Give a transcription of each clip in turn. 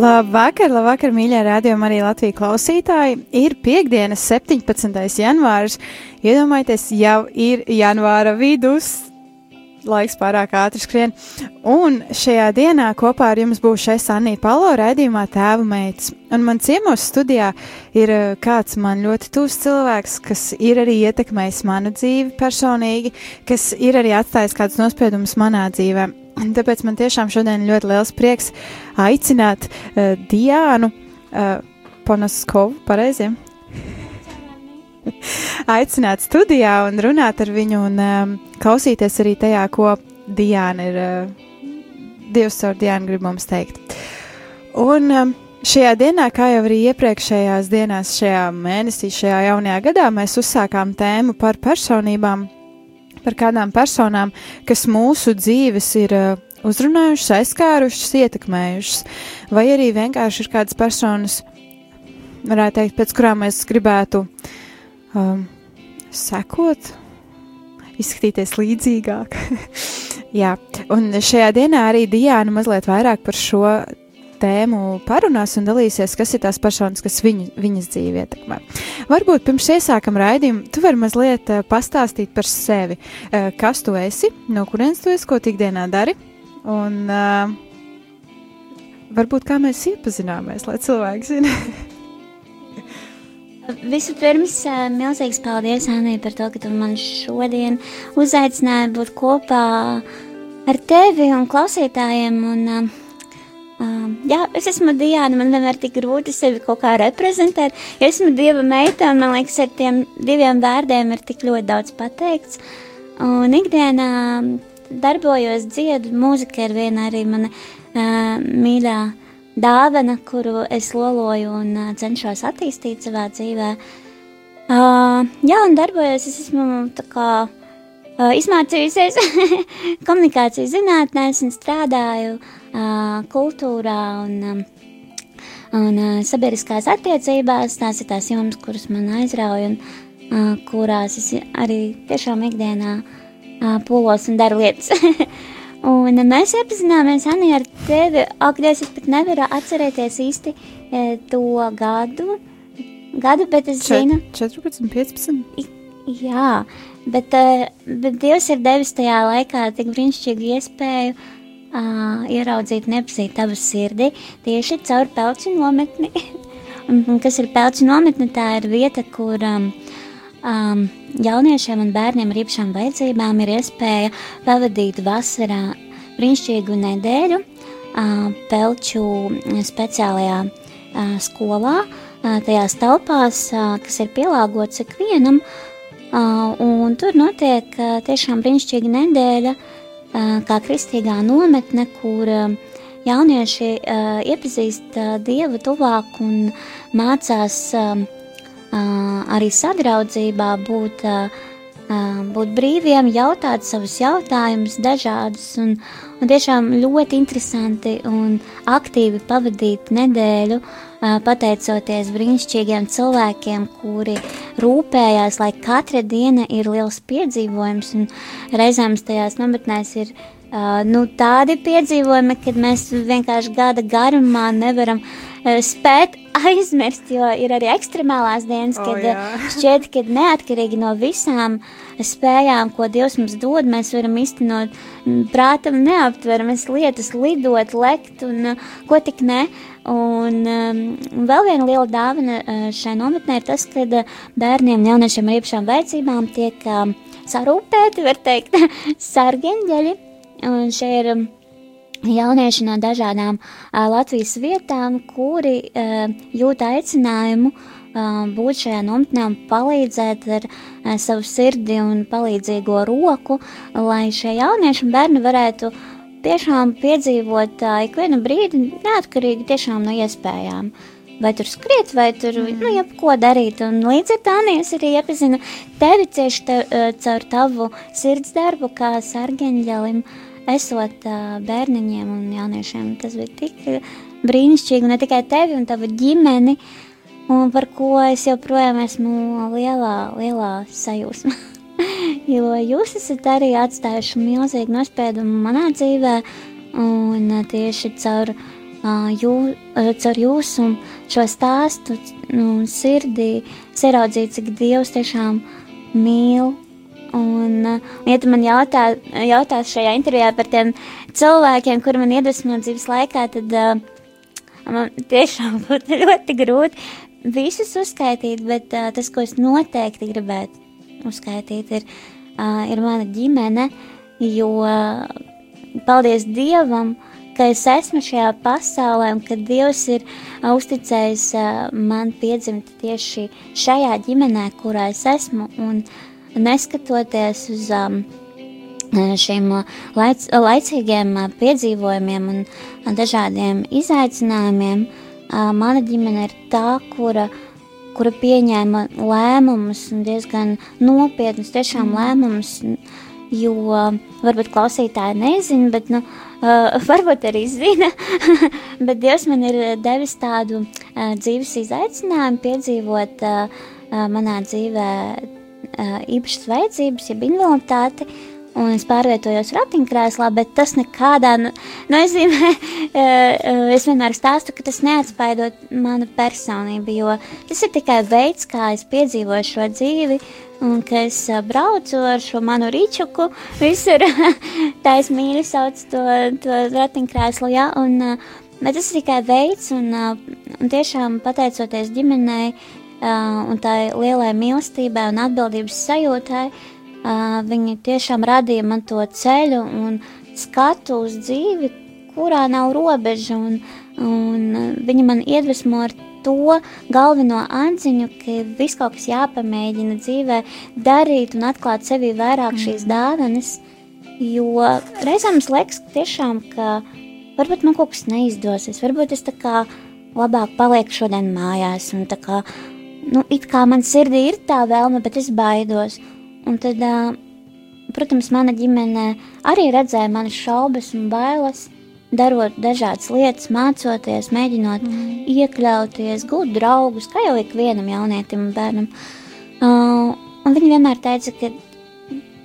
Labvakar, labvakar, mīļie rādījumi, arī Latvijas klausītāji. Ir piekdienas, 17. janvārs. Iedomājieties, jau ir janvāra vidus. Laiks pārāk ātri skrien. Un šajā dienā kopā ar jums būs šeit Sanī Palo raidījumā Tēva meitas. Un man ciemos studijā ir eh, kāds man ļoti tūs cilvēks, kas ir arī ietekmējis manu dzīvi personīgi, kas ir arī atstājis kādus nospiedumus manā dzīvēm. Tāpēc man tiešām šodien ļoti liels prieks aicināt uh, Diānu uh, Ponaskovu, pareizi? aicināt studijā un runāt ar viņu un um, klausīties arī tajā, ko Diāna ir, uh, Dievs caur Diānu grib mums teikt. Un um, šajā dienā, kā jau arī iepriekšējās dienās, šajā mēnesī, šajā jaunajā gadā, mēs uzsākām tēmu par personībām, par kādām personām, kas mūsu dzīves ir uh, uzrunājušas, aizskārušas, ietekmējušas, vai arī vienkārši ir kādas personas, varētu teikt, pēc kurām mēs gribētu um, sekot, izskatīties līdzīgāk. Jā, un šajā dienā arī Diana mazliet vairāk par šo tēmu parunās un dalīsies, kas ir tās personas, kas viņu, viņas dzīvi ietekmē. Varbūt pirms iesākam raidījumu, tu vari mazliet uh, pastāstīt par sevi, uh, kas tu esi, no kurienes tu esi, ko tu ikdienā dari, un uh, varbūt kā mēs iepazināmies, lai cilvēki zina. Vispirms, milzīgs paldies, Anī, par to, ka tu man šodien uzaicināji būt kopā ar tevi un klausītājiem. Un, Um, jā, es esmu Diana, man vienmēr tik grūti sevi kaut kā reprezentēt. Ja esmu dieva meita, un man liekas, ar tiem diviem vārdiem ir tik ļoti daudz pateikts. Un ikdienā darbojos dziedu, mūzika ir viena arī mana uh, mīļā dāvana, kuru es loloju un uh, cenšos attīstīt savā dzīvē. Uh, jā, un darbojos, es esmu tā kā uh, izmācījusies komunikācijas zinātnēs un strādāju uh, kultūrā un, un sabiedriskās attiecībās. Tās ir tās jomas, kuras man aizrauja un kurās es arī tiešām ikdienā polos un daru lietas. un mēs iepazināmies Anī ar tevi. Akdēļ es pat nevaru atcerēties īsti to gadu. Gadu, bet es zinu. 14, 15. Jā, bet, bet Dievs ir devis tajā laikā tik brīnišķīgu iespēju uh, uh, ieraudzīt, nepazīt tavu sirdi tieši caur pelci nometni. un, kas ir pelci nometne? Tā ir vieta, kur um, um, jauniešiem un bērniem ar īpašām vajadzībām ir iespēja pavadīt vasarā brīnišķīgu nedēļu uh, pelču speciālajā uh, skolā, uh, tajās telpās, uh, kas ir pielāgotas ikvienam. Uh, un tur notiek uh, tiešām brīnišķīga nedēļa, uh, kā kristīgā nometne, kur jaunieši iepazīst Dievu tuvāk un mācās arī sadraudzībā būt, būt brīviem, jautāt savus jautājumus dažādus un, un tiešām ļoti interesanti un aktīvi pavadīt nedēļu, pateicoties brīnišķīgiem cilvēkiem, kuri rūpējās, lai katra diena ir liels piedzīvojums, un reizēm tajās nometnēs ir nu, tādi piedzīvojumi, kad mēs vienkārši gada garumā nevaram spēt aizmirst, jo ir arī ekstremālās dienas, kad oh, šķiet, ka neatkarīgi no visām spējām, ko Dievs mums dod, mēs varam iztenot prātam neaptveramas lietas, lidot, lekt un ko tik ne. Un um, vēl viena liela dāvana uh, šai nometnē ir tas, ka uh, bērniem, jauniešiem ar īpašām vajadzībām tiek um, sarūpēti, var teikt, sargeņģeļi. Un šie ir um, jaunieši no dažādām uh, Latvijas vietām, kuri uh, jūt aicinājumu uh, būt šajā nometnē un palīdzēt ar uh, savu sirdi un palīdzīgo roku, lai šie jaunieši un bērni varētu tiešām piedzīvot uh, ikvienu brīdi neatkarīgi tiešām no iespējām. Vai tur skriet, vai tur, mm. nu, jebko darīt. Un līdz ar Tānijas arī iepazinu tevi cieši te, uh, caur tavu sirds darbu kā sargeņģelim. Esot uh, bērniņiem un jauniešiem. Tas bija tik brīnišķīgi, ne tikai tevi un tavu ģimeni, un par ko es joprojām esmu lielā, lielā sajūsmā. jo jūs esat arī atstājuši milzīgu nospiedumu manā dzīvē, un tieši caur, jū, caur jūsu šo stāstu un sirdī seraudzīt, cik Dievs tiešām mīl. Un, ja tu man jautā, jautās šajā intervijā par tiem cilvēkiem, kuri man iedvesmo dzīves laikā, tad uh, man tiešām būtu ļoti grūti visus uzskaitīt, bet uh, tas, ko es noteikti gribētu uzskaitīt, ir, ir mana ģimene, jo paldies Dievam, ka es esmu šajā pasaulē un ka Dievs ir uzticējis man piedzimt tieši šajā ģimenē, kurā es esmu. Un, neskatoties uz šiem laic, laicīgiem piedzīvojumiem un dažādiem izaicinājumiem, mana ģimene ir tā, kura, kura pieņēma lēmumus, diezgan nopietnus, tiešām mm. lēmumus, jo varbūt klausītāji nezina, bet nu, uh, varbūt arī zina, bet Dievs man ir devis tādu uh, dzīves izaicinājumu piedzīvot uh, manā dzīvē īpašas vajadzības, jeb invaliditāti, un es pārvietojos ratiņkrēslā, bet tas nekādā nozīmē, es vienmēr stāstu, ka tas neatspaidot manu personību, jo tas ir tikai veids, kā es piedzīvoju šo dzīvi, un ka es braucu ar šo manu rīčuku, visur tā es mīļi sauc to, to ratiņkrēslu, jā, un, bet tas ir tikai veids, un, un tiešām pateicoties ģimenei, un tai lielai mīlestībai un atbildības sajūtai, viņi tiešām radīja man to ceļu un skatu uz dzīvi, kurā nav robeža, un, un viņi man iedvesmo ar to galveno atziņu, ka viss kaut kas jāpamēģina dzīvē darīt un atklāt sevī vairāk mm. šīs dāvanas, jo reizēm mums liekas tiešām, ka varbūt man kaut kas neizdosies, varbūt es tā kā labāk palieku šodien mājās un tā kā nu, it kā man sirdī ir tā vēlme, bet es baidos. Un tad, protams, mana ģimene arī redzēja manas šaubas un bailes, darot dažādas lietas, mācoties, mēģinot mm. iekļauties, gūt draugus, kā jau ikvienam jaunietim un bērnam. Uh, un viņi vienmēr teica, ka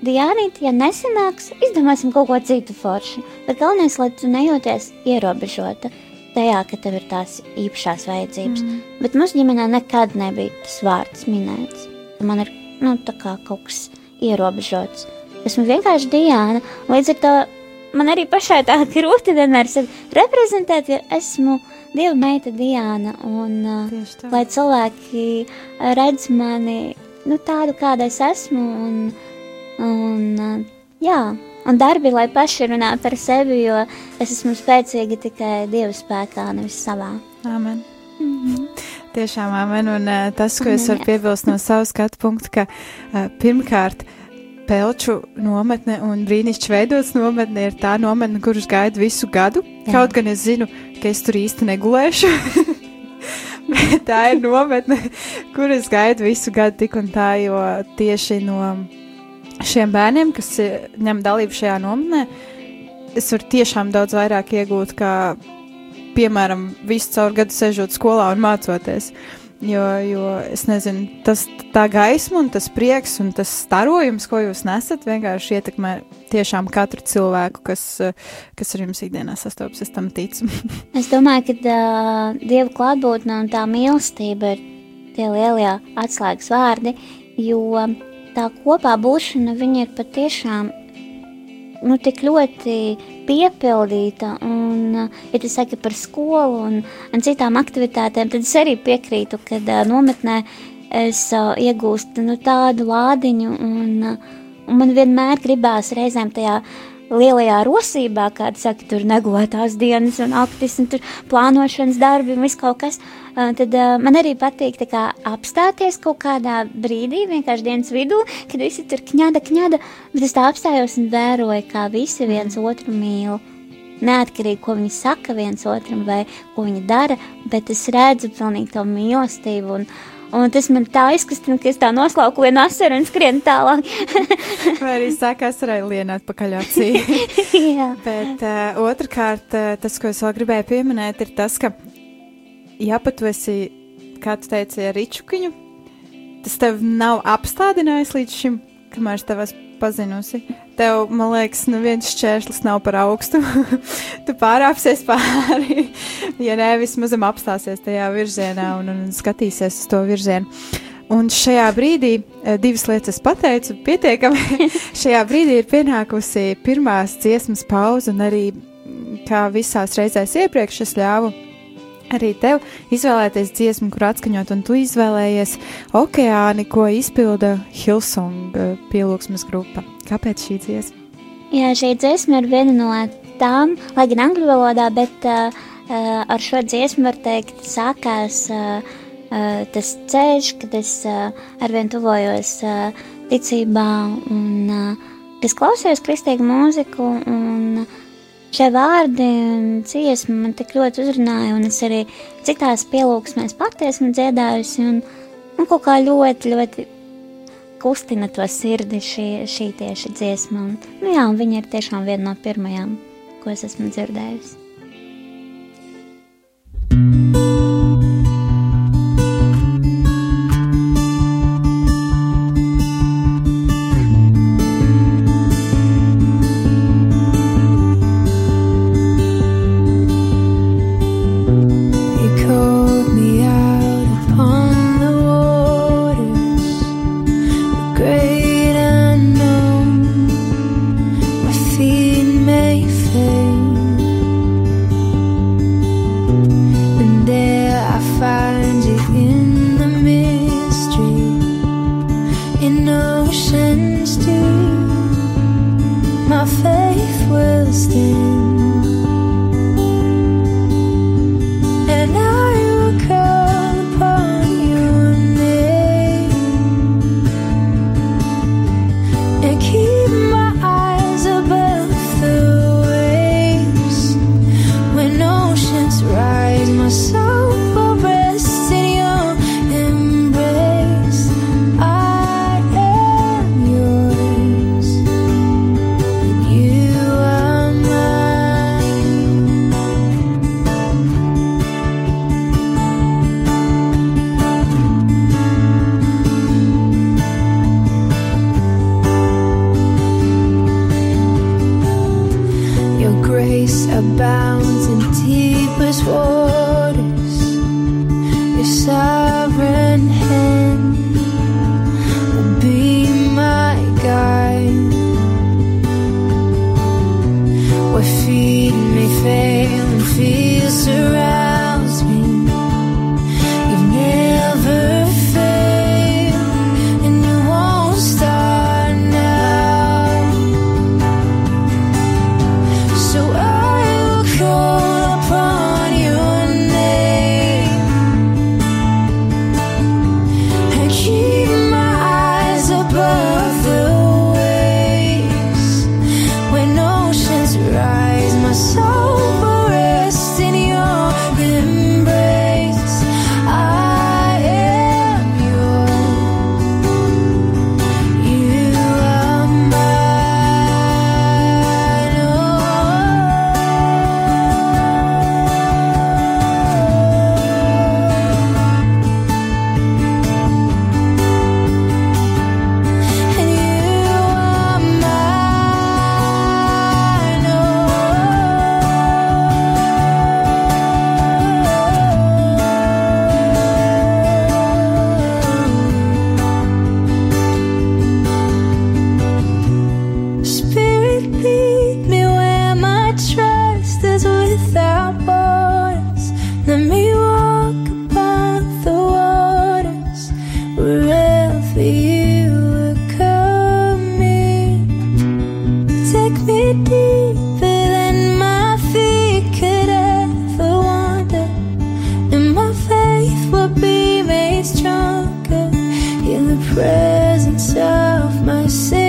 Diānīt, ja nesanāks, izdomāsim kaut ko citu foršu, bet galvenais, lai tu nejūties ierobežota tajā, ka tev ir tās īpašās vajadzības. Mm. Bet mūsu ģimenē nekad nebija tas vārds minēts. Man ir nu, kaut kas ierobežots. Esmu vienkārši Diana. Līdz ar to man arī pašai tā grūti vienmēr reprezentēt, jo esmu Dieva meita Diana. Un, uh, lai cilvēki redz mani nu, tādu, kāda es esmu. Un, un, uh, jā, un darbi, lai paši runā par sevi, jo es esmu spēcīga tikai Dieva spēkā, nevis savā. Amen. Mm -hmm. Tiešām, amen. Un uh, tas, ko es varu piebilst no savas skatu punkta, ka uh, pirmkārt, Pelču nometne un brīnišķīgi veidots nometne ir tā nometne, kurus gaidu visu gadu. Jā. Kaut gan es zinu, ka es tur īsti negulēšu. Bet tā ir nometne, kuras gaidu visu gadu tik un tā, jo tieši no šiem bērniem, kas eh, ņem dalību šajā nometnē, es varu tiešām daudz vairāk iegūt, kā, piemēram, visu caur gadu sežot skolā un mācoties. Jo, jo es nezinu, tas tā gaisma un tas prieks un tas starojums, ko jūs nesat, vienkārši ietekmē tiešām katru cilvēku, kas, kas ar jums ikdienā sastopas. Es tam ticu. es domāju, ka uh, Dieva klātbūtne un tā mīlestība ir tie lielie atslēgas vārdi, jo tā kopā būšana viņa ir patiešām nu, tik ļoti piepildīta. Un, ja tu saki par skolu un, un citām aktivitātēm, tad es arī piekrītu, ka uh, nometnē es uh, iegūstu nu, tādu lādiņu, un, un man vienmēr gribās reizēm tajā lielajā rosībā, kāda saka, tur negotās dienas un aktis un tur plānošanas darbi un viss kaut kas, uh, tad uh, man arī patīk tā kā apstāties kaut kādā brīdī, vienkārši dienas vidū, kad visi tur kņada, kņada, bet es tā apstājos un vēroju, kā visi viens otru mīl. Neatkarīgi, ko viņi saka viens otram vai ko viņi dara, bet es redzu pilnīgi to mīlestību un, Un tas man tā izkustina, ka es tā noslauku vienu asaru un skrienu tālāk. Vai arī sākās arī lienāt pakaļ acī. Jā. Bet uh, otrkārt, uh, tas, ko es vēl gribēju pieminēt, ir tas, ka, ja pat tu esi, kā tu teici, ar ričukiņu, tas tev nav apstādinājis līdz šim, kamēr esmu pazinusi. Tev, man liekas, nu viens šķērslis nav par augstu. tu pārāpsies pāri, ja nē, vismaz apstāsies tajā virzienā un, un skatīsies uz to virzienu. Un šajā brīdī eh, divas lietas pateicu, pietiekami. šajā brīdī ir pienākusi pirmās dziesmas pauze, un arī kā visās reizēs iepriekš es ļāvu arī tev izvēlēties dziesmu, kur atskaņot, un tu izvēlējies okeāni, ko izpilda Hilsong eh, pielūgsmes grupa. Kāpēc šī dziesma? Jā, šī dziesma ir viena no tām, lai gan angļu valodā, bet uh, ar šo dziesmu var teikt, sākās uh, uh, tas ceļš, kad es uh, arvien tuvojos uh, ticībā un uh, es klausījos kristīgu mūziku un uh, Šie vārdi un dziesma man tik ļoti uzrunāja, un es arī citās pielūgsmēs pati esmu dziedājusi, un, un kaut kā ļoti, ļoti kustina to sirdi šī, šī tieši dziesma. Un, nu jā, un viņa ir tiešām viena no pirmajām, ko es esmu dzirdējusi. Presence of my Savior.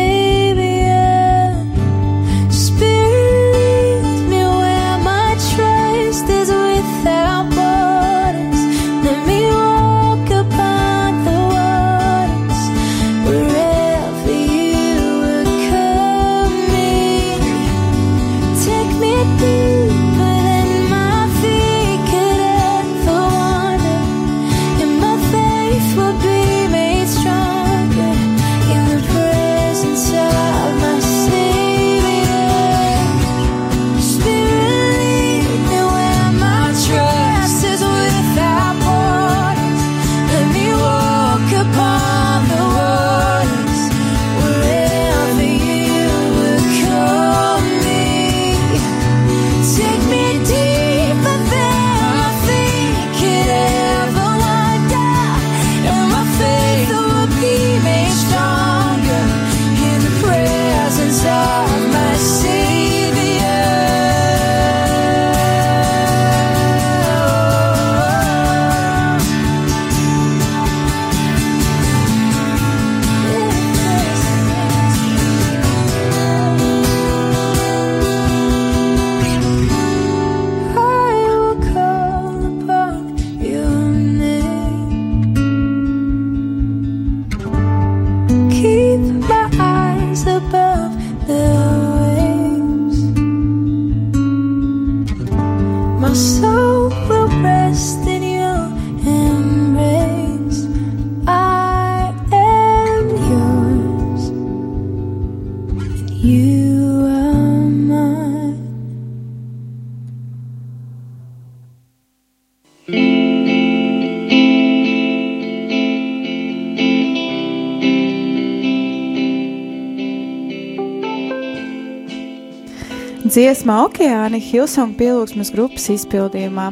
Dziesma okeāni Hilsona pielūgsmes grupas izpildījumā.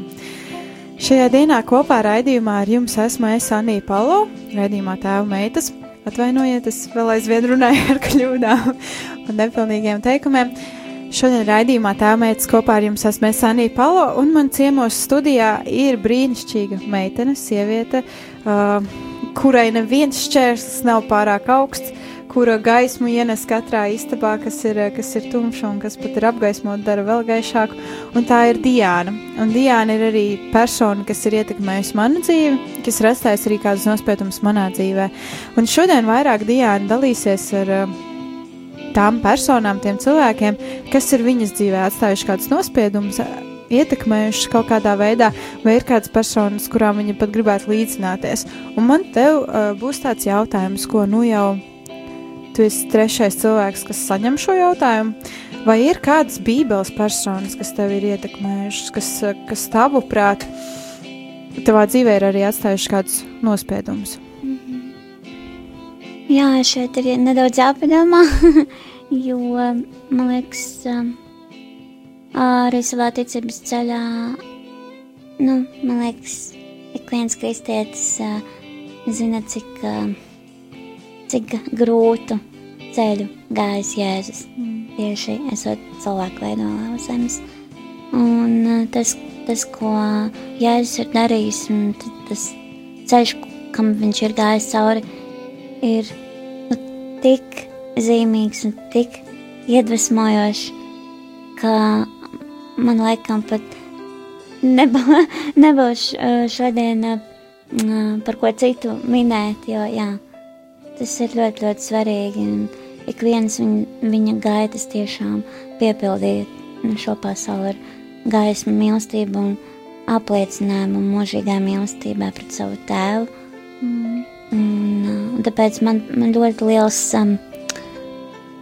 Šajā dienā kopā raidījumā ar jums esmu es Anija Palo, raidījumā tēva meitas. Atvainojiet, es vēl aizvien runāju ar kļūdām un nepilnīgiem teikumiem. Šodien raidījumā tēva meitas kopā ar jums esmu es Anija Palo, un man ciemos studijā ir brīnišķīga meitene, sieviete, uh, kurai neviens šķērslis nav pārāk augsts, kura gaismu ienes katrā istabā, kas ir, kas ir tumša un kas pat ir apgaismota, dara vēl gaišāku. Un tā ir Diana. Un Diana ir arī persona, kas ir ietekmējusi manu dzīvi, kas ir atstājusi arī kādus nospiedumus manā dzīvē. Un šodien vairāk Diana dalīsies ar uh, tām personām, tiem cilvēkiem, kas ir viņas dzīvē atstājuši kādus nospiedumus. Ietekmējušas kaut kādā veidā, vai ir kādas personas, kurām viņa pat gribētu līdzināties. Un man te uh, būs tāds jautājums, ko nu jau tu esi trešais cilvēks, kas saņem šo jautājumu. Vai ir kādas bībeles personas, kas tev ir ietekmējušas, kas, kas tavuprāt, tavā dzīvē ir arī atstājušas kādus nospiedumus? Jā, šeit ir nedaudz jāpadomā, jo man liekas, um, arī savā ticības ceļā, nu, man liekas, ik viens kristietis uh, zina, cik, uh, cik grūtu ceļu gājis Jēzus. Tieši esot cilvēku veidolā uz zemes. Un uh, tas, tas, ko Jēzus ir darījis, un tas ceļš, kam viņš ir gājis cauri, ir nu, tik zīmīgs un tik iedvesmojošs, ka man laikam pat nebūs uh, šodien uh, par ko citu minēt, jo jā, tas ir ļoti, ļoti svarīgi. Un ik viens viņa, viņa gaitas tiešām piepildīja šo pasauli ar gaismu, mīlestību un apliecinājumu mūžīgā mīlestībā pret savu tēvu. Un, uh, un tāpēc man, man ļoti liels, um,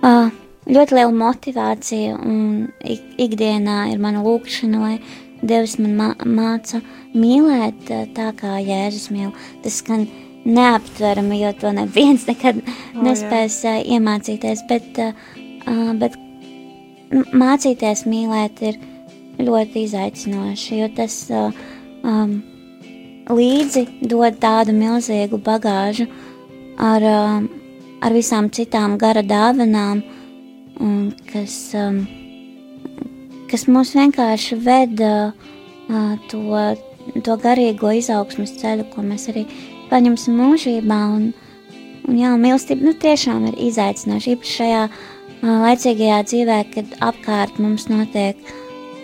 uh, ļoti liela motivācija un ik, ikdienā ir mana lūkšana, lai Dievs man mā, māca mīlēt tā, kā Jēzus mīl. Tas skan neaptverami, jo to neviens nekad O, nespēs uh, iemācīties, bet, bet mācīties mīlēt ir ļoti izaicinoši, jo tas um, līdzi dod tādu milzīgu bagāžu ar, um, ar visām citām gara dāvanām un kas, um, kas mūs vienkārši veda uh, to, to garīgo izaugsmas ceļu, ko mēs arī paņemsim mūžībā. Un, un jā, mīlestība nu, tiešām ir izaicinoša, īpaši šajā uh, laicīgajā dzīvē, kad apkārt mums notiek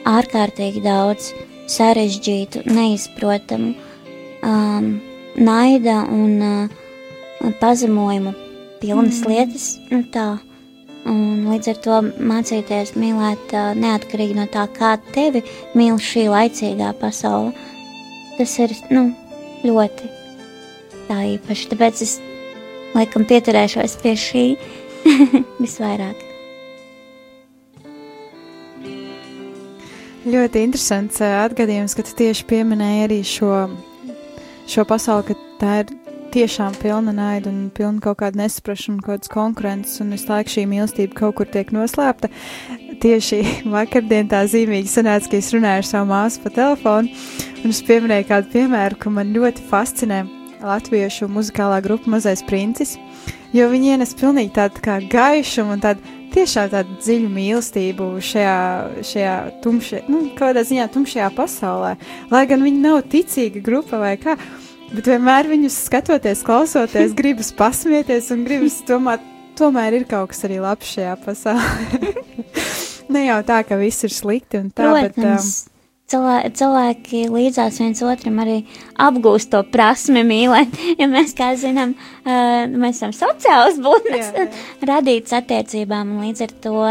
ārkārtīgi daudz sarežģītu, neizprotamu, um, naida un uh, pazemojumu pilnas mm. lietas. Nu, tā. Un līdz ar to mācīties mīlēt uh, neatkarīgi no tā, kā tevi mīl šī laicīgā pasaule. Tas ir nu, ļoti tā īpaši. Tāpēc es laikam pieturēšos pie šī visvairāk. Ļoti interesants uh, atgadījums, ka tu tieši pieminēji arī šo, šo pasauli, ka tā ir tiešām pilna naida un pilna kaut kāda nesaprašana, kaut kādas konkurences, un visu laiku šī mīlestība kaut kur tiek noslēpta. Tieši vakardien tā zīmīgi sanāca, ka es runāju ar savu māsu pa telefonu, un es pieminēju kādu piemēru, ka man ļoti fascinē latviešu muzikālā grupa Mazais Princis, jo viņi ienes pilnīgi tādu kā gaišumu un tādu tiešām tādu dziļu mīlestību šajā, šajā tumšajā, nu, kādā ziņā tumšajā pasaulē. Lai gan viņi nav ticīga grupa vai kā, bet vienmēr viņus skatoties, klausoties, gribas pasmieties un gribas domāt, tomēr ir kaut kas arī labs šajā pasaulē. ne jau tā, ka viss ir slikti un tā, Protams, bet. Um, cilvēki, cilvēki līdzās viens otram arī apgūst to prasmi mīlēt. Ja mēs, kā zinām, mēs esam sociāls būtnes, Jā, radīts attiecībām, un līdz ar to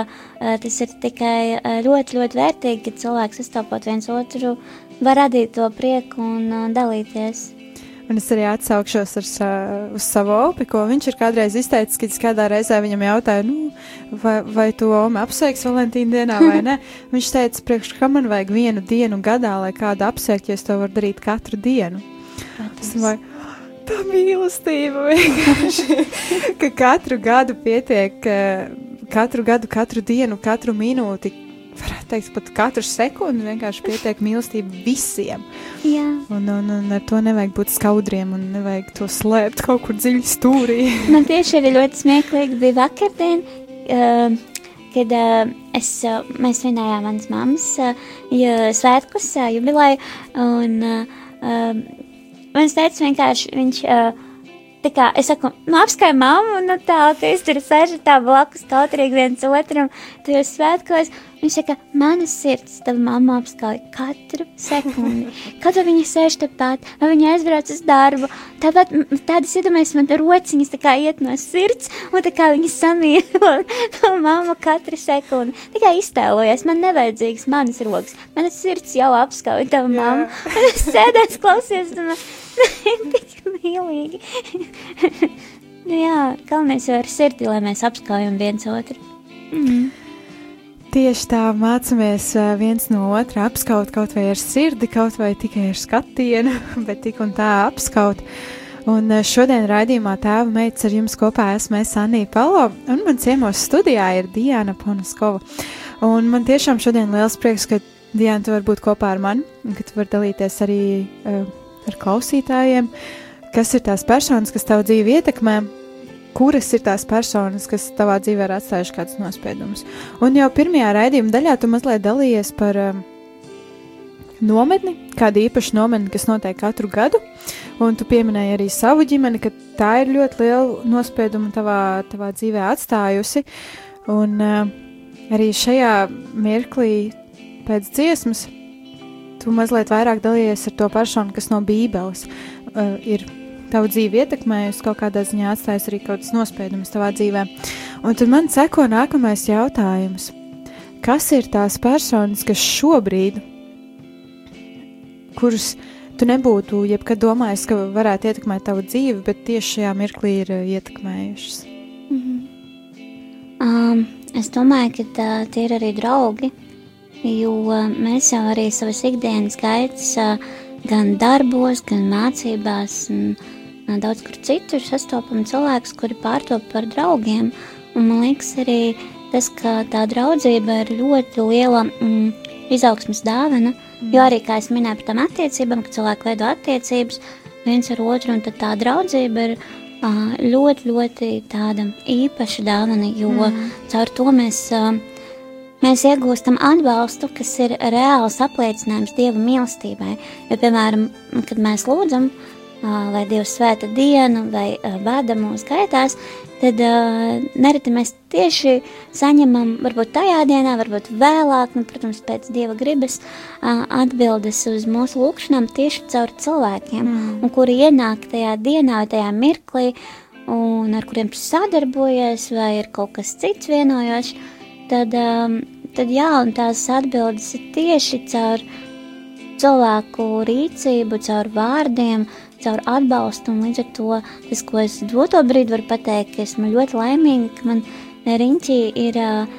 tas ir tikai ļoti, ļoti vērtīgi, ka cilvēks sastopot viens otru var radīt to prieku un dalīties. Un es arī atsaukšos ar, sa, uz savu opi, ko viņš ir kādreiz izteicis, kad es kādā reizē viņam jautāju, nu, vai, vai tu Omi apsveiks Valentīna dienā vai ne. Viņš teica, priekš, ka man vajag vienu dienu gadā, lai kādu apsveikt, ja es to varu darīt katru dienu. Es domāju, tā mīlestība vienkārši, ka katru gadu pietiek, katru gadu, katru dienu, katru minūti, varētu teikt, pat katru sekundi vienkārši pietiek mīlestība visiem. Jā. Un, un, un ar to nevajag būt skaudriem un nevajag to slēpt kaut kur dziļi stūrī. Man tieši arī ļoti smieklīgi bija vakardien, uh, kad uh, es, uh, mēs svinējām manas mammas uh, svētkus, uh, jubileju, un uh, uh, man teica vienkārši, viņš, uh, tā kā, es saku, nu apskai mammu, nu tā, es tur sēžu tā blakus kautrīgi viens otram, tajos svētkos, viņš saka, manas sirds, tava mamma apskauj katru sekundi, kad viņa sēž tepat, vai viņa aizbrauc uz darbu, tāpat tādas iedomājas man rociņas tā kā iet no sirds, un tā kā viņa samīlo to mammu katru sekundi, tā kā iztēlojas, man nevajadzīgas manas rokas, manas sirds jau apskauj tavu mammu, un es sēdēs klausies, domāju, tik mīlīgi. nu jā, galvenais jau ir sirdi, lai mēs apskaujam viens otru. Mm. Tieši tā mācāmies ā, viens no otra apskaut kaut vai ar sirdi, kaut vai tikai ar skatienu, bet tik un tā apskaut. Un ā, šodien raidījumā tēva meitas ar jums kopā esmu es Anija Palo, un man ciemos studijā ir Diana Ponaskova. Un man tiešām šodien liels prieks, ka Diana tu var būt kopā ar mani, un ka tu var dalīties arī uh, ar klausītājiem, kas ir tās personas, kas tavu dzīvi ietekmē, kuras ir tās personas, kas tavā dzīvē ir atstājušas kādus nospiedumus. Un jau pirmajā raidījuma daļā tu mazliet dalījies par um, nometni, kādu īpašu nometni, kas notiek katru gadu, un tu pieminēji arī savu ģimeni, ka tā ir ļoti liela nospieduma tavā, tavā dzīvē atstājusi. Un uh, arī šajā mirklī pēc dziesmas tu mazliet vairāk dalījies ar to personu, kas no Bībeles uh, ir tavu dzīvi ietekmējusi, kaut kādā ziņā atstājis arī kaut kādas nospiedumus tavā dzīvē. Un tad man seko nākamais jautājums. Kas ir tās personas, kas šobrīd, kurus tu nebūtu jebkad domājis, ka varētu ietekmēt tavu dzīvi, bet tieši šajā mirklī ir uh, ietekmējušas? Um, es domāju, ka tā, tie ir arī draugi, jo uh, mēs jau arī savas ikdienas gaitas, uh, gan darbos, gan mācībās, un uh, daudz kur citur sastopam cilvēkus, kuri pārtop par draugiem. Un man liekas arī tas, ka tā draudzība ir ļoti liela mm, izaugsmas dāvana, mm. jo arī, kā es minēju par tām attiecībām, ka cilvēki veido attiecības viens ar otru, un tad tā draudzība ir ļoti, ļoti tāda īpaša dāvana, jo mm. caur to mēs, mēs iegūstam atbalstu, kas ir reāls apliecinājums Dieva mīlestībai. Jo, piemēram, kad mēs lūdzam, lai Dievs svēta dienu vai ā, vada mūsu gaitās, tad nereti mēs tieši saņemam, varbūt tajā dienā, varbūt vēlāk, nu, protams, pēc dieva gribas, atbildes uz mūsu lūkšanām tieši caur cilvēkiem, mm. un kuri ienāk tajā dienā, vai tajā mirklī, un ar kuriem sadarbojas, vai ir kaut kas cits vienojošs, tad, um, tad jā, un tās atbildes ir tieši caur cilvēku rīcību, caur vārdiem, caur atbalstu, un līdz ar to tas, ko es doto brīdi varu pateikt, ka esmu ļoti laimīga, ka man riņķī ir uh,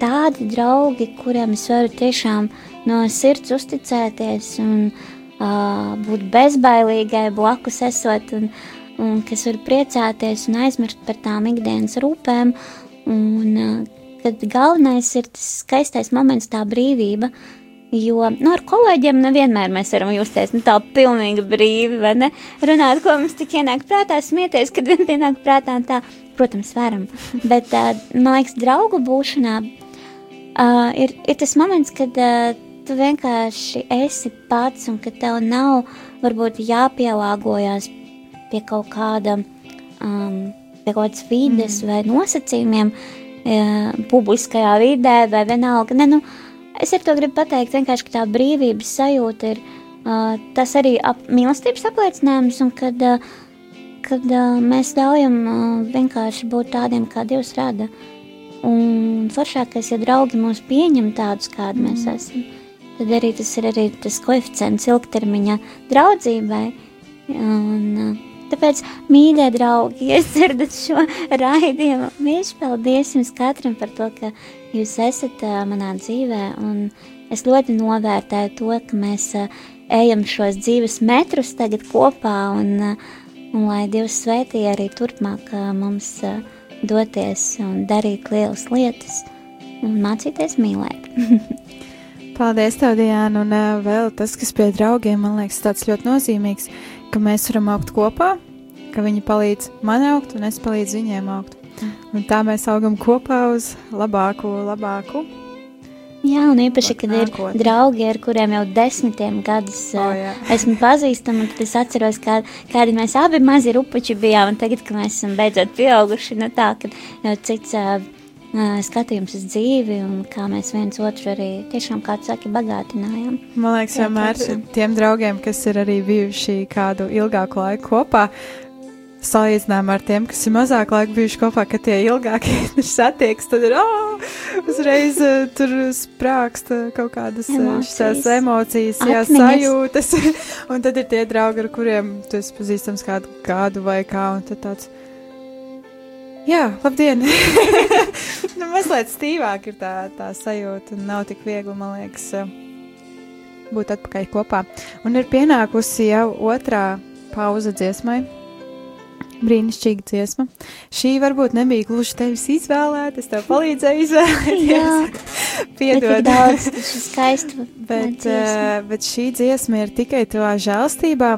tādi draugi, kuriem es varu tiešām no sirds uzticēties un uh, būt bezbailīgai blakus esot, un, un kas var priecāties un aizmirst par tām ikdienas rūpēm, un uh, kad galvenais ir tas skaistais moments, tā brīvība, Jo nu, ar kolēģiem nevienmēr mēs varam justies nu, tā pilnīgi brīvi, vai ne? Runāt, ko mums tik ienāk prātā, smieties, kad vien pienāk prātā, tā, protams, varam. Bet, uh, man liekas, draugu būšanā uh, ir, ir tas moments, kad uh, tu vienkārši esi pats, un ka tev nav varbūt jāpielāgojas pie kaut kāda, um, pie kaut kādas vides mm. vai nosacījumiem uh, publiskajā vidē, vai vienalga. Ne, nu, Es ar to gribu pateikt, vienkārši, ka tā brīvības sajūta ir uh, tas arī ap, mīlestības apliecinājums, un kad, uh, kad uh, mēs ļaujam uh, vienkārši būt tādiem, kā Dievs rada. Un foršākais, ja draugi mūs pieņem tādus, kādi mm. mēs esam, tad arī tas ir arī tas koeficients ilgtermiņa draudzībai. Un, uh, Tāpēc, mīļie draugi, ja dzirdat šo raidījumu, mīļš, paldies jums katram par to, ka jūs esat uh, manā dzīvē, es ļoti novērtēju to, ka mēs uh, ejam šos dzīves metrus tagad kopā, un, uh, un lai Dievs svētī arī turpmāk mums doties un darīt lielas lietas un mācīties mīlēt. Paldies, tev, Diana, un vēl tas, kas pie draugiem, man liekas, tāds ļoti nozīmīgs, ka mēs varam augt kopā, ka viņi palīdz man augt, un es palīdzu viņiem augt. Un tā mēs augam kopā uz labāku, labāku. Jā, un īpaši, kad ir draugi, ar kuriem jau desmitiem gadus O, uh, jā. esmu pazīstama, tad es atceros, kā, kādi mēs abi mazi rupuči bijām, un tagad, kad mēs esam beidzot pieauguši, nu tā, kad jau cits uh, skatījums uz dzīvi, un kā mēs viens otru arī tiešām, kā tu saki, bagātinājām. Man liekas, Jā, vienmēr tiešām. tiem draugiem, kas ir arī bijuši kādu ilgāku laiku kopā, salīdzinājumā ar tiem, kas ir mazāk laika bijuši kopā, ka tie ilgākie ir satiekas, tad ir oh, uzreiz uh, tur sprākst uh, kaut kādas Emocijas. šīs emocijas, jā, sajūtas. un tad ir tie draugi, ar kuriem tu esi pazīstams kādu gadu vai kā, un tad tāds. Jā, labdien! nu, mazliet stīvāk ir tā, tā sajūta, un nav tik viegli, man liekas, uh, būt atpakaļ kopā. Un ir pienākusi jau otrā pauze dziesmai. Brīnišķīga dziesma. Šī varbūt nebija gluži tevis izvēlēta, es tev palīdzēju izvēlēties. Piedod. daudz taču skaistu. Bet, uh, bet šī dziesma ir tikai tavā žēlstībā,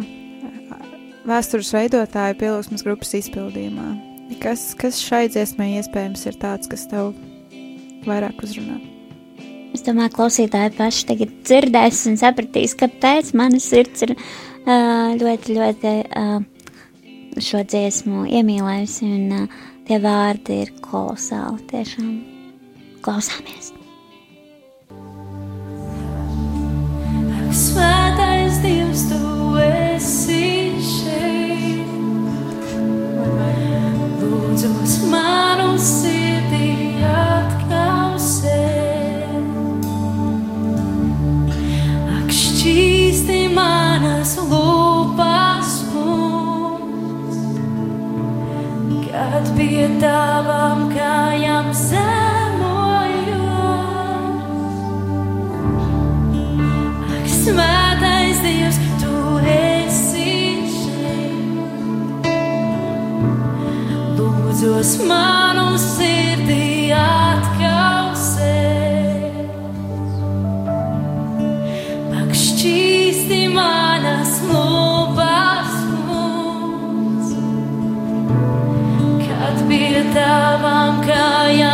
vēstures veidotāja pielūgsmas grupas izpildījumā. Kas, kas šai dziesmai iespējams ir tāds, kas tev vairāk uzrunā? Es domāju, klausītāji paši tagad dzirdēs un sapratīs, kāpēc mana sirds ir ā, ļoti, ļoti ā, šo dziesmu iemīlējusi, un ā, tie vārdi ir kolosāli. Tiešām klausāmies! Svētais Dievs, tu esi manu sirdī atkausē. Ak, šķīsti manas lūpas mums, kad pie tavām kājām zemojos. lūdzos manu sirdī atkausē. Pakšķīsti manas lūpas mums, kad pie tavām kājām.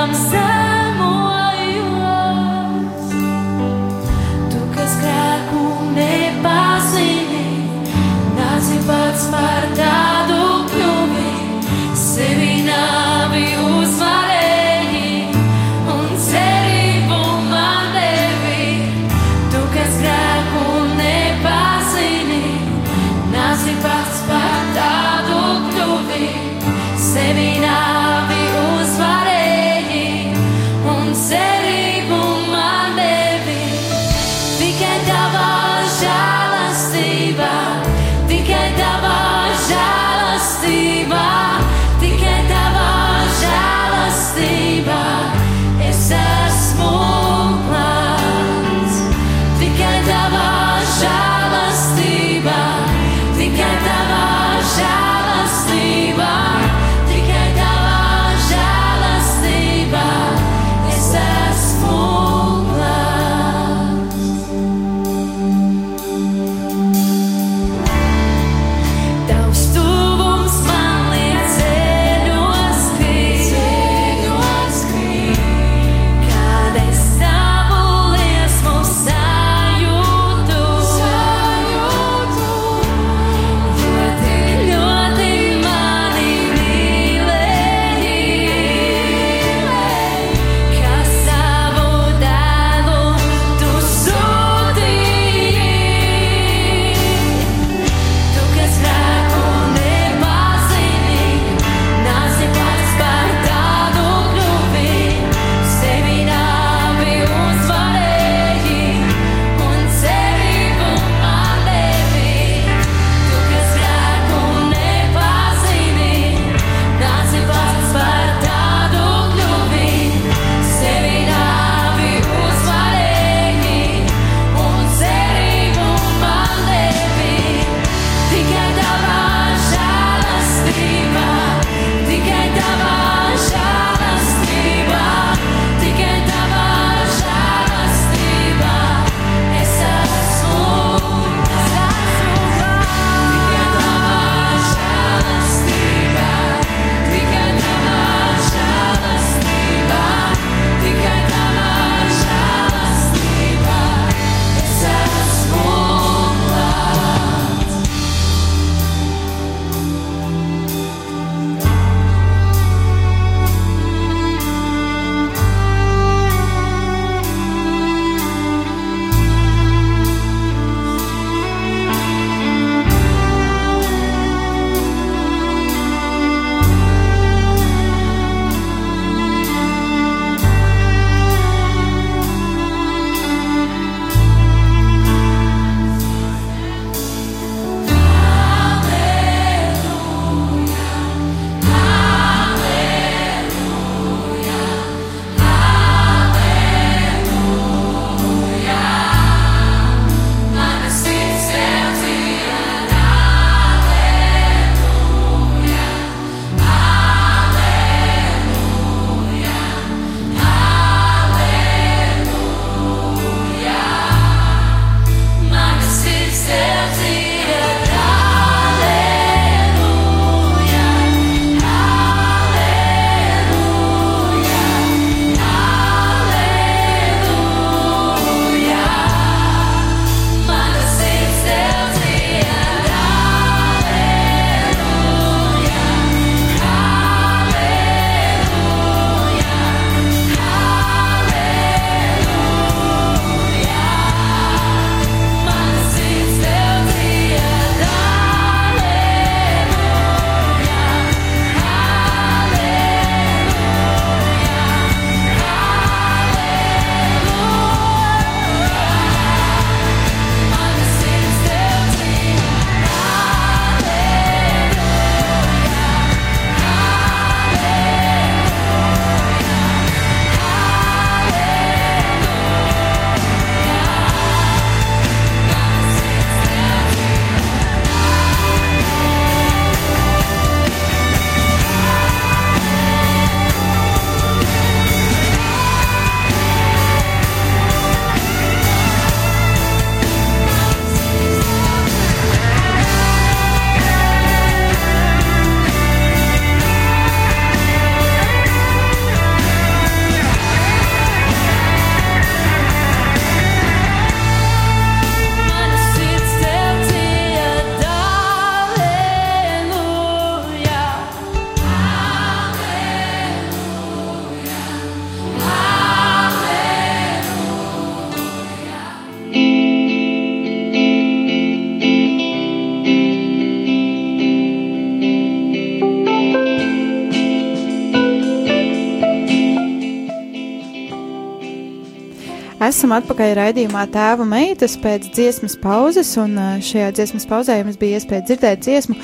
Esam atpakaļ raidījumā Tēva meitas pēc dziesmas pauzes, un šajā dziesmas pauzē jums bija iespēja dzirdēt dziesmu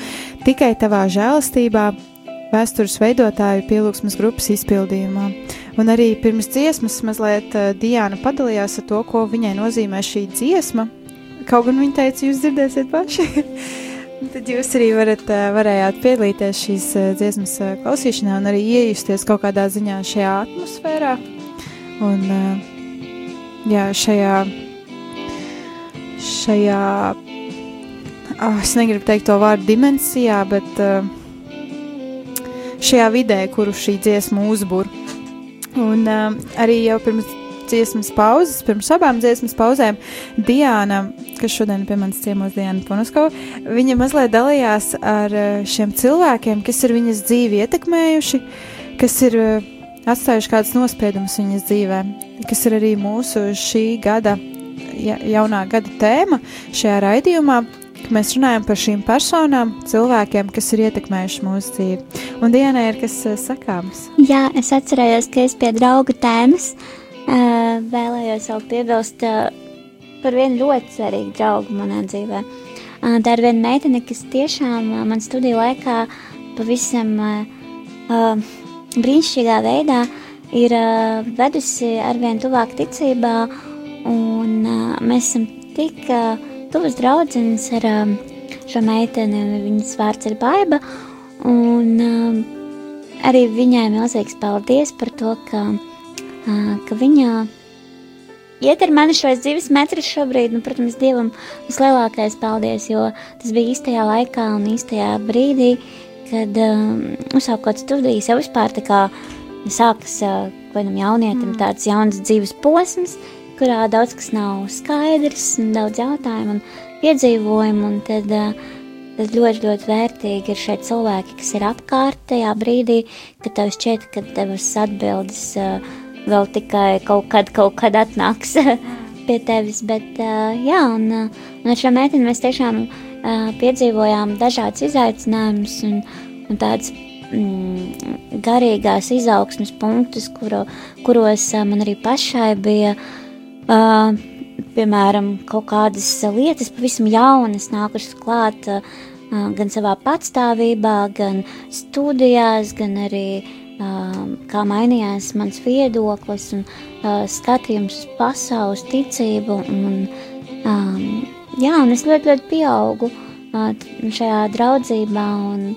tikai tavā žēlastībā, vēstures veidotāju pielūgsmas grupas izpildījumā. Un arī pirms dziesmas mazliet Diana padalījās ar to, ko viņai nozīmē šī dziesma. Kaut gan viņa teica, jūs dzirdēsiet paši. Tad jūs arī varat, varējāt piedalīties šīs dziesmas klausīšanā un arī iejusties kaut kādā ziņā šajā atmosfērā. Un, ā, jā, šajā, šajā, oh, es negribu teikt to vārdu dimensijā, bet uh, šajā vidē, kuru šī dziesma uzbūr. Un uh, arī jau pirms dziesmas pauzes, pirms abām dziesmas pauzēm, Diana, kas šodien pie manis ciemos Diana Punuskova, viņa mazliet dalījās ar uh, šiem cilvēkiem, kas ir viņas dzīvi ietekmējuši, kas ir uh, atstājuši kādas nospiedumus viņas dzīvē, kas ir arī mūsu šī gada, ja, jaunā gada tēma šajā raidījumā. Mēs runājam par šīm personām, cilvēkiem, kas ir ietekmējuši mūsu dzīvi. Un Dienai ir kas eh, sakāms. Jā, es atcerējos, ka es pie drauga tēmas uh, vēlējos vēl piebilst uh, par vienu ļoti svarīgu draugu manā dzīvē. Uh, tā ir viena meitene, kas tiešām uh, man studiju laikā pavisam uh, uh, brīnišķīgā veidā ir uh, vedusi arvien tuvāk ticībā, un uh, mēs esam tik uh, tuvas draudzenes ar uh, šo meiteni, viņas vārds ir Baiba, un uh, arī viņai milzīgs paldies par to, ka, uh, ka viņa iet ar mani šos dzīves metrus šobrīd, nu, protams, Dievam vislielākais paldies, jo tas bija īstajā laikā un īstajā brīdī, kad um, uzsākot studijas jau vispār tā kā sākas uh, kādam jaunietim tāds jauns dzīves posms, kurā daudz kas nav skaidrs, un daudz jautājumu un piedzīvojumu, un tad, uh, tad ļoti, ļoti vērtīgi ir šeit cilvēki, kas ir apkārt tajā brīdī, kad tev šķiet, ka tavas atbildes uh, vēl tikai kaut kad, kaut kad atnāks pie tevis, bet jā, un, un ar šo meiteni mēs tiešām piedzīvojām dažādas izaicinājumus un, un tādas mm, garīgās izaugsmes punktus, kuro, kuros man arī pašai bija, uh, piemēram, kaut kādas lietas pavisam jaunas nākušas klāt uh, gan savā patstāvībā, gan studijās, gan arī uh, kā mainījās mans viedoklis un skatījums uz pasaules ticību. Un, um, jā, un es ļoti, ļoti pieaugu uh, šajā draudzībā, un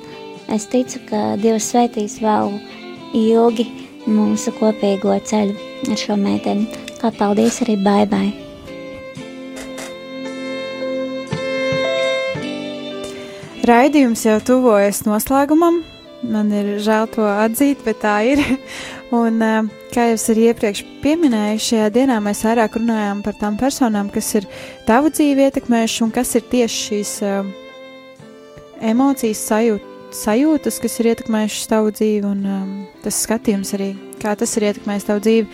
es ticu, ka Dievs svētīs vēl ilgi mūsu kopīgo ceļu ar šo meiteni. Kā paldies arī baibai! Raidījums jau tuvojas noslēgumam. Man ir žēl to atzīt, bet tā ir. Un, eh, kā jau es arī iepriekš pieminēju, šajā dienā mēs vairāk runājām par tām personām, kas ir tavu dzīvi ietekmējuši un kas ir tieši šīs uh, emocijas, sajūt, sajūtas, kas ir ietekmējušas tavu dzīvi, un um, tas skatījums arī, kā tas ir ietekmējis tavu dzīvi.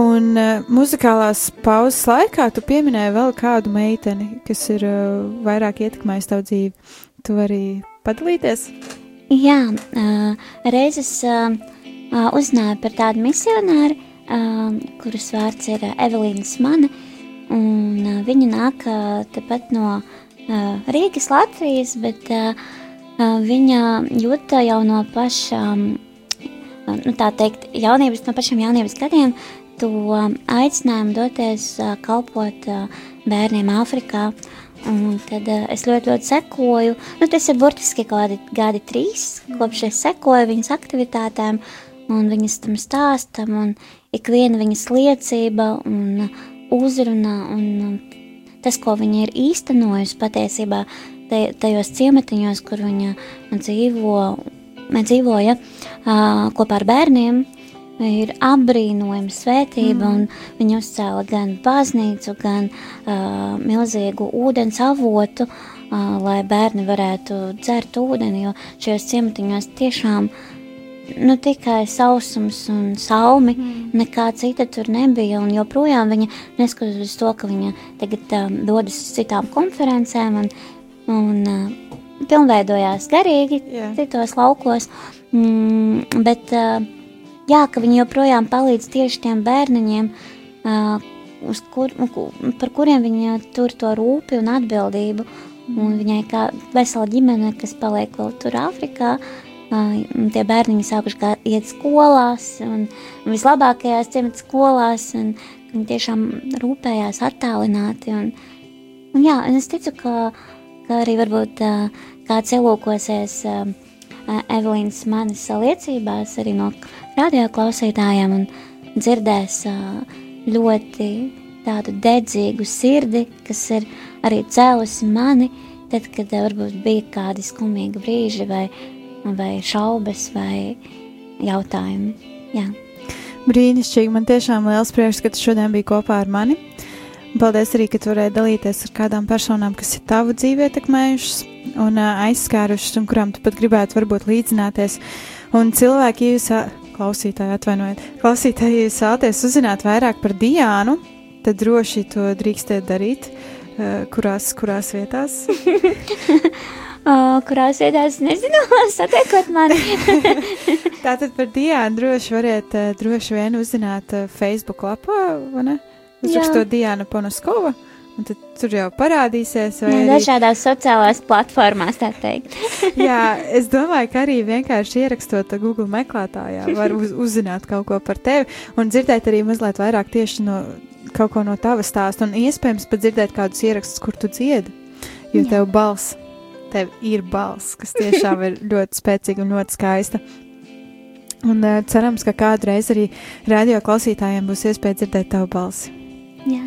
Un uh, muzikālās pauzes laikā tu pieminēji vēl kādu meiteni, kas ir uh, vairāk ietekmējis tavu dzīvi. Tu vari padalīties? Jā, uh, reizes uh, uzzināju par tādu misionāru, uh, kuras vārds ir uh, Evelīna uh, viņa nāk uh, tepat no uh, Rīgas, Latvijas, bet uh, uh, viņa jūta jau no pašām, uh, nu tā teikt, jaunības, no pašiem jaunības gadiem, to um, aicinājumu doties uh, kalpot uh, bērniem Āfrikā. Un tad uh, es ļoti, ļoti sekoju. Nu, tas ir burtiski kaut kādi gadi, trīs, kopš es sekoju viņas aktivitātēm, un viņas tam stāstam, un ikviena viņas liecība un uh, uzruna, un uh, tas, ko viņa ir īstenojusi patiesībā tajos ciematiņos, kur viņa dzīvo, dzīvoja uh, kopā ar bērniem. Ir apbrīnojama svētība, mm. un viņa uzcēla gan baznīcu, gan uh, milzīgu ūdens avotu, uh, lai bērni varētu dzert ūdeni, jo šajos ciematiņos tiešām nu, tikai sausums un salmi, mm. nekā cita tur nebija. Un joprojām viņa, neskatoties uz to, ka viņa tagad um, dodas uz citām konferencēm un, un uh, pilnveidojās garīgi Jā. citos laukos, mm, bet uh, jā, ka viņi joprojām palīdz tieši tiem bērniņiem, uh, kur, ku- par kuriem viņa tur to rūpi un atbildību. Un viņai kā vesela ģimene, kas paliek vēl tur Āfrikā, un tie bērniņi sākuši iet skolās, un, vislabākajās ciemata skolās, un viņi tiešām rūpējās attālināti. Un, un jā, un es ticu, ka, ka arī varbūt kāds ielūkosies Evelīnas manis liecībās arī no radio klausītājiem un dzirdēs ļoti tādu dedzīgu sirdi, kas ir arī cēlusi mani, tad, kad varbūt bija kādi skumīgi brīži vai, vai šaubas vai jautājumi. Jā. Brīnišķīgi, man tiešām liels prieks, ka tu šodien biji kopā ar mani. Paldies arī, ka tu varēji dalīties ar kādām personām, kas ir tavu dzīvi ietekmējušas un aizskārušas, un kurām tu pat gribētu varbūt līdzināties. Un cilvēki, jūs, klausītāji, atvainojiet, klausītāji, ja jūs vēlaties uzzināt vairāk par Diānu, tad droši to drīkstēt darīt. Kurās, kurās vietās? Vietās nezinu, satiekot mani. Tātad par Diānu droši variet ā, droši vien uzzināt ā, Facebook lapā, vai ne? Uzrakstot Diāna Ponoskova, un tad tur jau parādīsies. Jā, arī- dažādās sociālās platformās, tā teikt. Jā, es domāju, ka arī vienkārši ierakstot Google meklētājā, var uz, uzzināt kaut ko par tevi un dzirdēt arī mazliet vairāk tieši no kaut ko no tava stāsta, un iespējams pat dzirdēt kādus ierakstus, kur tu dziedi. Jo Jā. tev balss, tev ir balss, kas tiešām ir ļoti spēcīga un ļoti skaista. Un uh, cerams, ka kādreiz arī radio klausītājiem būs iespēja dzirdēt tavu balsi. Jā.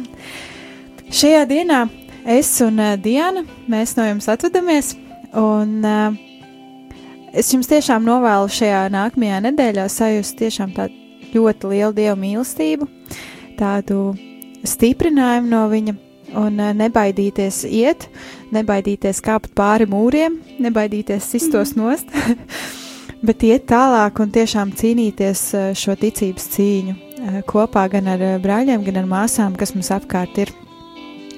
Šajā dienā es un uh, Diana, mēs no jums atvadamies, un uh, es jums tiešām novēlu šajā nākamajā nedēļā sajust tiešām tādu ļoti lielu dievu mīlestību, tādu stiprinājumu no viņa, un uh, nebaidīties iet, nebaidīties kāpt pāri mūriem, nebaidīties sistos nost, bet iet tālāk un tiešām cīnīties uh, šo ticības cīņu uh, kopā gan ar brāļiem, gan ar māsām, kas mums apkārt ir.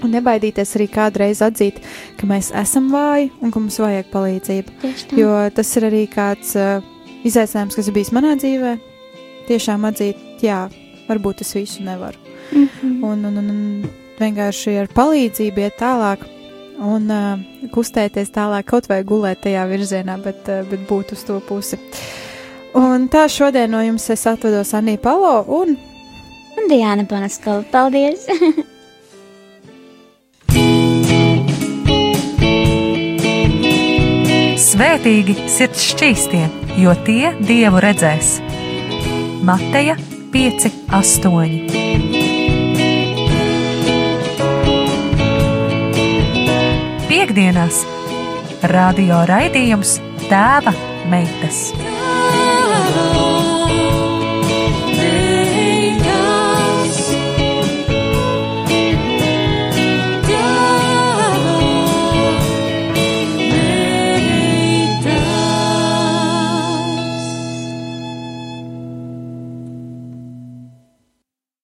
Un nebaidīties arī kādreiz atzīt, ka mēs esam vāji un ka mums vajag palīdzību. Jo tas ir arī kāds uh, izaicinājums, kas ir bijis manā dzīvē. Tiešām atzīt, jā, varbūt es visu nevaru. Mhm. Un, un, un, un vienkārši ar palīdzību iet tālāk un uh, kustēties tālāk, kaut vai gulēt tajā virzienā, bet, uh, bet būt uz to pusi. Un tā šodien no jums es atvados Anī Palo un Un Diana Panaskova, paldies! Svētīgi sirds šķīstie, jo tie dievu redzēs. Mateja 5, 8. Piektdienās radio raidījums Tēva meitas.